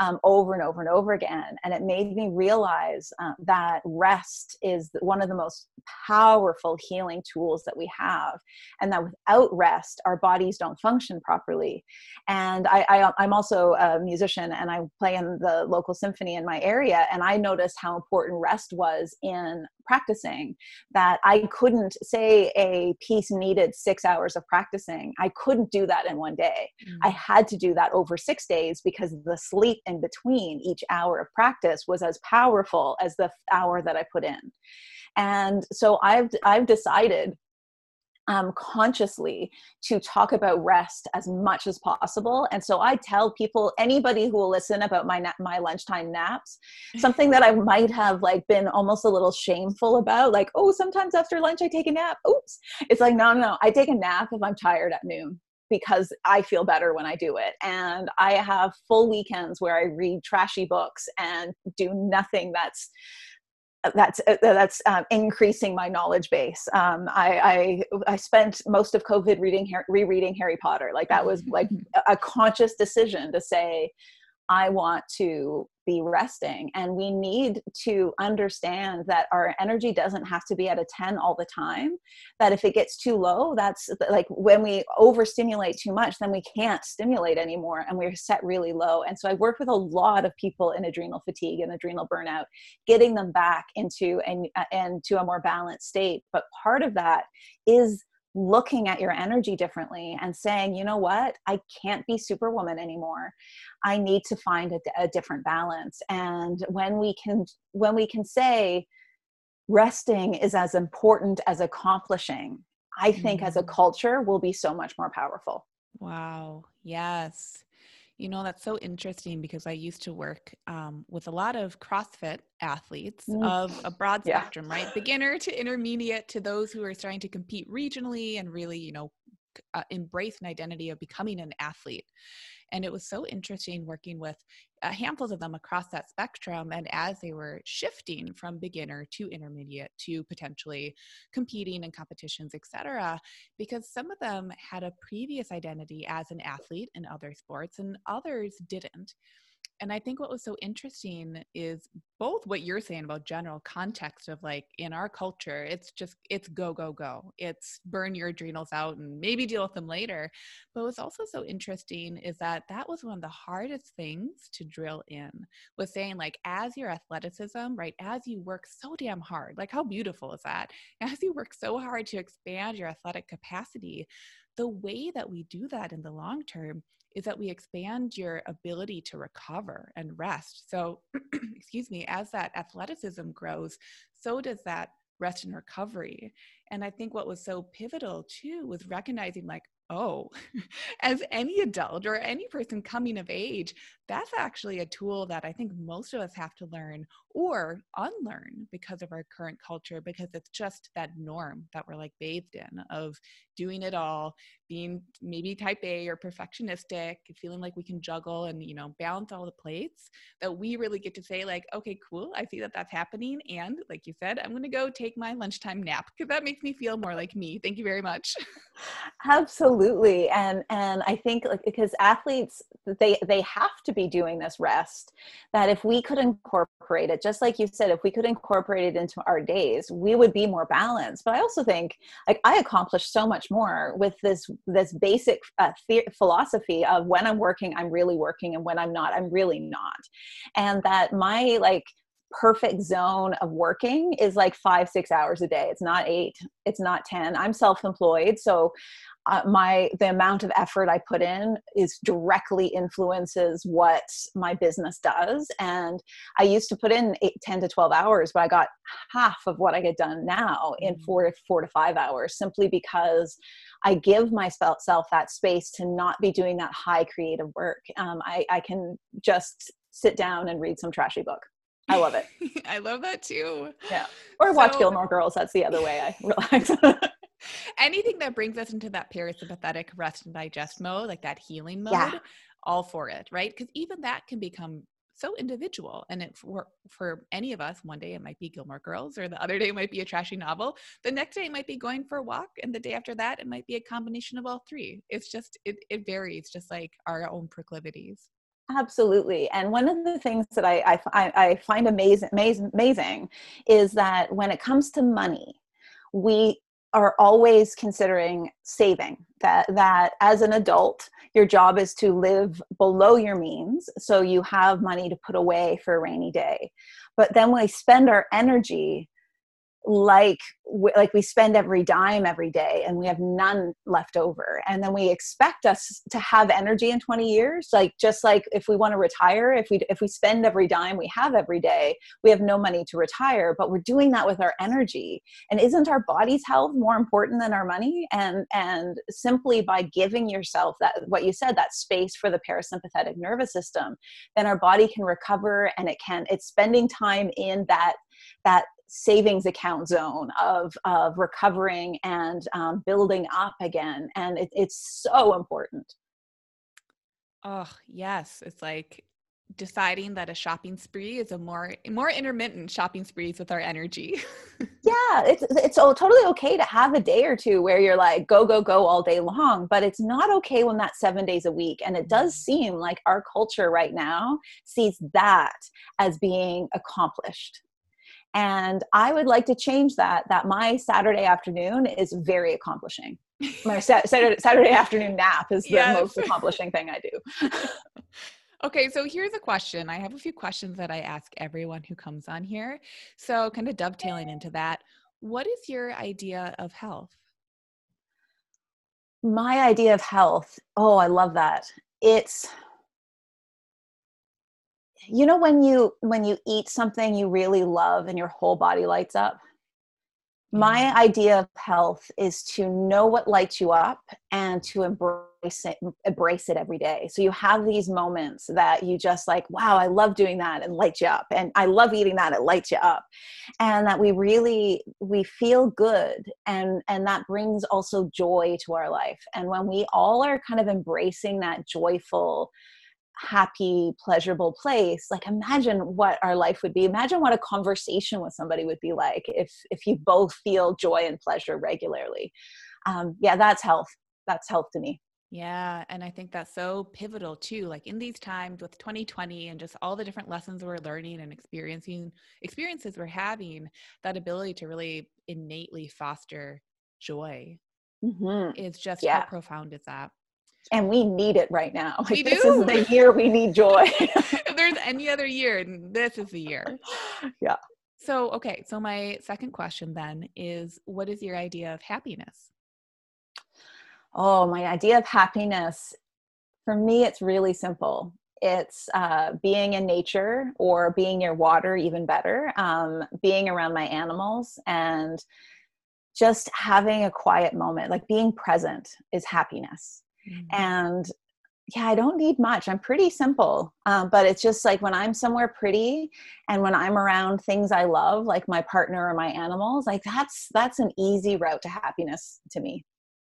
um, over and over and over again. And it made me realize uh, that rest is one of the most powerful healing tools that we have. And that without rest, our bodies don't function properly. And I, I, I'm also a musician and I play in the local symphony in my area. And I noticed how important rest was in practicing that I couldn't say a piece needed six hours of practicing. I couldn't do that in one day. Mm. I had to do that over six days because the sleep in between each hour of practice was as powerful as the hour that I put in. And so I've I've decided um, consciously to talk about rest as much as possible. And so I tell people, anybody who will listen about my na- my lunchtime naps, something that I might have like been almost a little shameful about, like, oh, sometimes after lunch I take a nap. Oops. It's like, no, no, no. I take a nap if I'm tired at noon because I feel better when I do it. And I have full weekends where I read trashy books and do nothing that's that's uh, that's uh, increasing my knowledge base. Um, I, I, I spent most of COVID reading rereading Harry Potter. Like that was like a conscious decision to say, I want to be resting. And we need to understand that our energy doesn't have to be at a 10 all the time. That if it gets too low, that's like when we overstimulate too much, then we can't stimulate anymore and we're set really low. And so I work with a lot of people in adrenal fatigue and adrenal burnout, getting them back into and, and to a more balanced state. But part of that is looking at your energy differently and saying, you know what, I can't be superwoman anymore. I need to find a, a, different balance. And when we can, when we can say, resting is as important as accomplishing, I think mm-hmm. as a mm. culture will be so much more powerful. Wow. Yes. You know, that's so interesting because I used to work um, with a lot of CrossFit athletes mm. of a broad yeah. spectrum, right? Beginner to intermediate to those who are starting to compete regionally and really, you know, uh, embrace an identity of becoming an athlete. And it was so interesting working with uh, handfuls of them across that spectrum. And as they were shifting from beginner to intermediate to potentially competing in competitions, etc., because some of them had a previous identity as an athlete in other sports and others didn't and I think what was so interesting is both what you're saying about general context of like in our culture, it's just it's go go go. It's burn your adrenals out and maybe deal with them later. But what's also so interesting is that that was one of the hardest things to drill in. Was saying like as your athleticism, right? As you work so damn hard, like how beautiful is that? As you work so hard to expand your athletic capacity, the way that we do that in the long term is that we expand your ability to recover and rest. So, excuse me, as that athleticism grows, so does that rest and recovery. And I think what was so pivotal too was recognizing, like, oh, as any adult or any person coming of age, that's actually a tool that I think most of us have to learn or unlearn because of our current culture, because it's just that norm that we're like bathed in of doing it all, being maybe type A or perfectionistic, feeling like we can juggle and, you know, balance all the plates, that we really get to say, like, okay, cool, I see that that's happening. And like you said, I'm going to go take my lunchtime nap because that makes me feel more like me. Thank you very much. Absolutely. And, and I think like, because athletes, they, they have to be doing this rest, that if we could incorporate it, just like you said, if we could incorporate it into our days, we would be more balanced. But I also think like I accomplished so much more with this this basic uh, the- philosophy of when I'm working, I'm really working, and when I'm not, I'm really not, and that my like perfect zone of working is like five six hours a day. It's not eight it's not ten. I'm self-employed so uh, my the amount of effort i put in is directly influences what my business does and i used to put in eight, 10 to 12 hours but i got half of what i get done now in mm. four four to five hours simply because i give myself that space to not be doing that high creative work. Um, I, I can just sit down and read some trashy book I love it. I love that too. Yeah. Or so, watch Gilmore Girls. That's the other way I relax. anything that brings us into that parasympathetic rest and digest mode, like that healing mode, yeah. all for it, right? Because even that can become so individual. And it, for, for any of us, one day it might be Gilmore Girls, or the other day it might be a trashy novel. The next day it might be going for a walk. And the day after that, it might be a combination of all three. It's just, it, it varies, just like our own proclivities. Absolutely. And one of the things that I, I, I find amazing, amazing, amazing is that when it comes to money, we are always considering saving that that as an adult your job is to live below your means so you have money to put away for a rainy day but then we spend our energy like like we spend every dime every day and we have none left over. And then we expect us to have energy in 20 years like just like if we want to retire if we if we spend every dime we have every day we have no money to retire but we're doing that with our energy. And isn't our body's health more important than our money? And and simply by giving yourself that what you said that space for the parasympathetic nervous system then our body can recover and it can it's spending time in that that savings account zone of of recovering and um, building up again and it, it's so important. Oh yes it's like deciding that a shopping spree is a more more intermittent shopping sprees with our energy. Yeah it's it's totally okay to have a day or two where you're like go go go all day long but it's not okay when that's seven days a week and it does mm-hmm. seem like our culture right now sees that as being accomplished and i would like to change that that my saturday afternoon is very accomplishing. My saturday, saturday afternoon nap is the yes. most accomplishing thing i do. Okay so here's a question. I have a few questions that i ask everyone who comes on here. So kind of dovetailing into that what is your idea of health? My idea of health. Oh i love that. It's you know when you when you eat something you really love and your whole body lights up? My mm-hmm. idea of health is to know what lights you up and to embrace it embrace it every day. So you have these moments that you just like wow i love doing that and light you up and i love eating that it lights you up and that we really we feel good and and that brings also joy to our life. And when we all are kind of embracing that joyful happy pleasurable place like imagine what our life would be. Imagine what a conversation with somebody would be like if if you both feel joy and pleasure regularly. Um, yeah that's health. That's health to me. Yeah and i think that's so pivotal too like in these times with 2020 and just all the different lessons we're learning and experiencing experiences we're having that ability to really innately foster joy mm-hmm. is just yeah. how profound is that and we need it right now. Like, we this is the year we need joy. if there's any other year, this is the year. Yeah. So, okay. So, my second question then is what is your idea of happiness? Oh, my idea of happiness, for me, it's really simple. It's uh, being in nature or being near water, even better, um, being around my animals and just having a quiet moment, like being present is happiness mm-hmm. and yeah i don't need much. I'm pretty simple um, but it's just like when i'm somewhere pretty and when i'm around things i love like my partner or my animals like that's that's an easy route to happiness to me.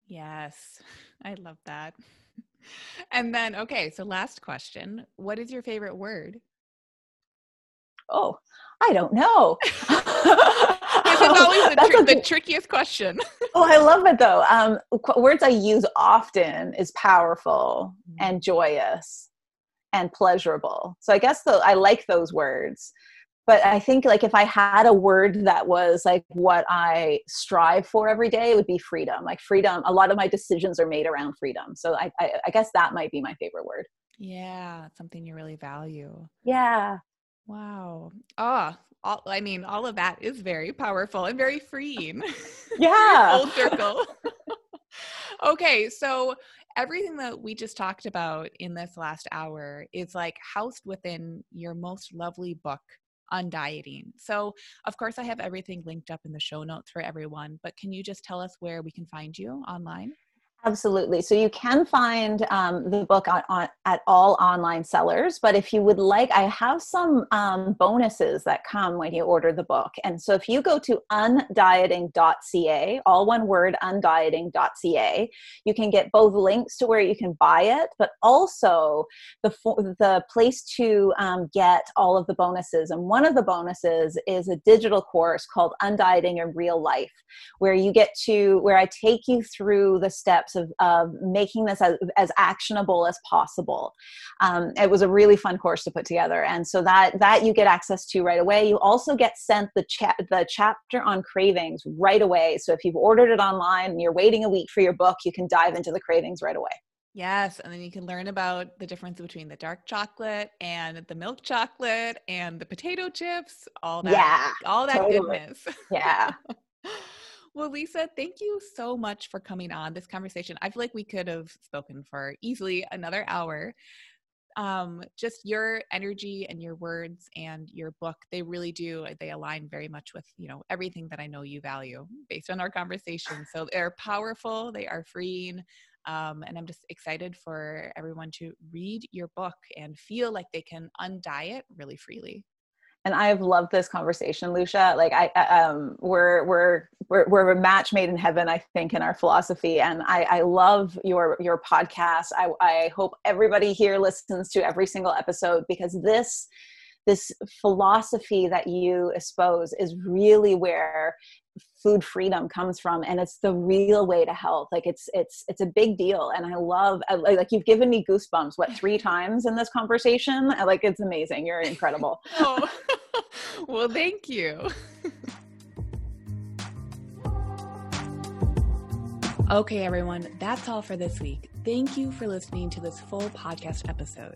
Yes. I love that. And then okay so last question what is your favorite word? Oh i don't know it's always the, the trickiest question. oh, I love it though. Um, words I use often is powerful mm-hmm. and joyous and pleasurable. So I guess the, I like those words. But I think like if I had a word that was like what I strive for every day, it would be freedom. Like freedom. A lot of my decisions are made around freedom. So I, I, I guess that might be my favorite word. Yeah, something you really value. Yeah. Wow. Ah, oh, all, I mean, all of that is very powerful and very freeing. Yeah. Full circle. okay. So everything that we just talked about in this last hour is like housed within your most lovely book on dieting. So, of course, I have everything linked up in the show notes for everyone, but can you just tell us where we can find you online? Absolutely. So you can find um, the book on, on, at all online sellers, but if you would like, I have some um, bonuses that come when you order the book. And so if you go to undieting.ca, all one word, undieting.ca, you can get both links to where you can buy it, but also the the place to um, get all of the bonuses. And one of the bonuses is a digital course called Undieting in Real Life, where you get to where I take you through the steps steps of, of making this as, as actionable as possible. Um, it was a really fun course to put together. And so that, that you get access to right away. You also get sent the, cha- the chapter on cravings right away. So if you've ordered it online and you're waiting a week for your book, you can dive into the cravings right away. Yes, and then you can learn about the difference between the dark chocolate and the milk chocolate and the potato chips, all that yeah, all that totally. goodness. Yeah. Well, Lisa, thank you so much for coming on this conversation. I feel like we could have spoken for easily another hour. Um, just your energy and your words and your book, they really do, they align very much with, you know, everything that I know you value based on our conversation. So they're powerful, they are freeing. Um, and I'm just excited for everyone to read your book and feel like they can undie it really freely and I've loved this conversation, Lucia. Like I, um, we're we're we're we're a match made in heaven, I think, in our philosophy. And I, I love your your podcast. I, I hope everybody here listens to every single episode because this this philosophy that you expose is really where food freedom comes from and it's the real way to health like it's it's it's a big deal and i love like you've given me goosebumps what three times in this conversation like it's amazing you're incredible oh. well thank you Okay, everyone, that's all for this week. Thank you for listening to this full podcast episode.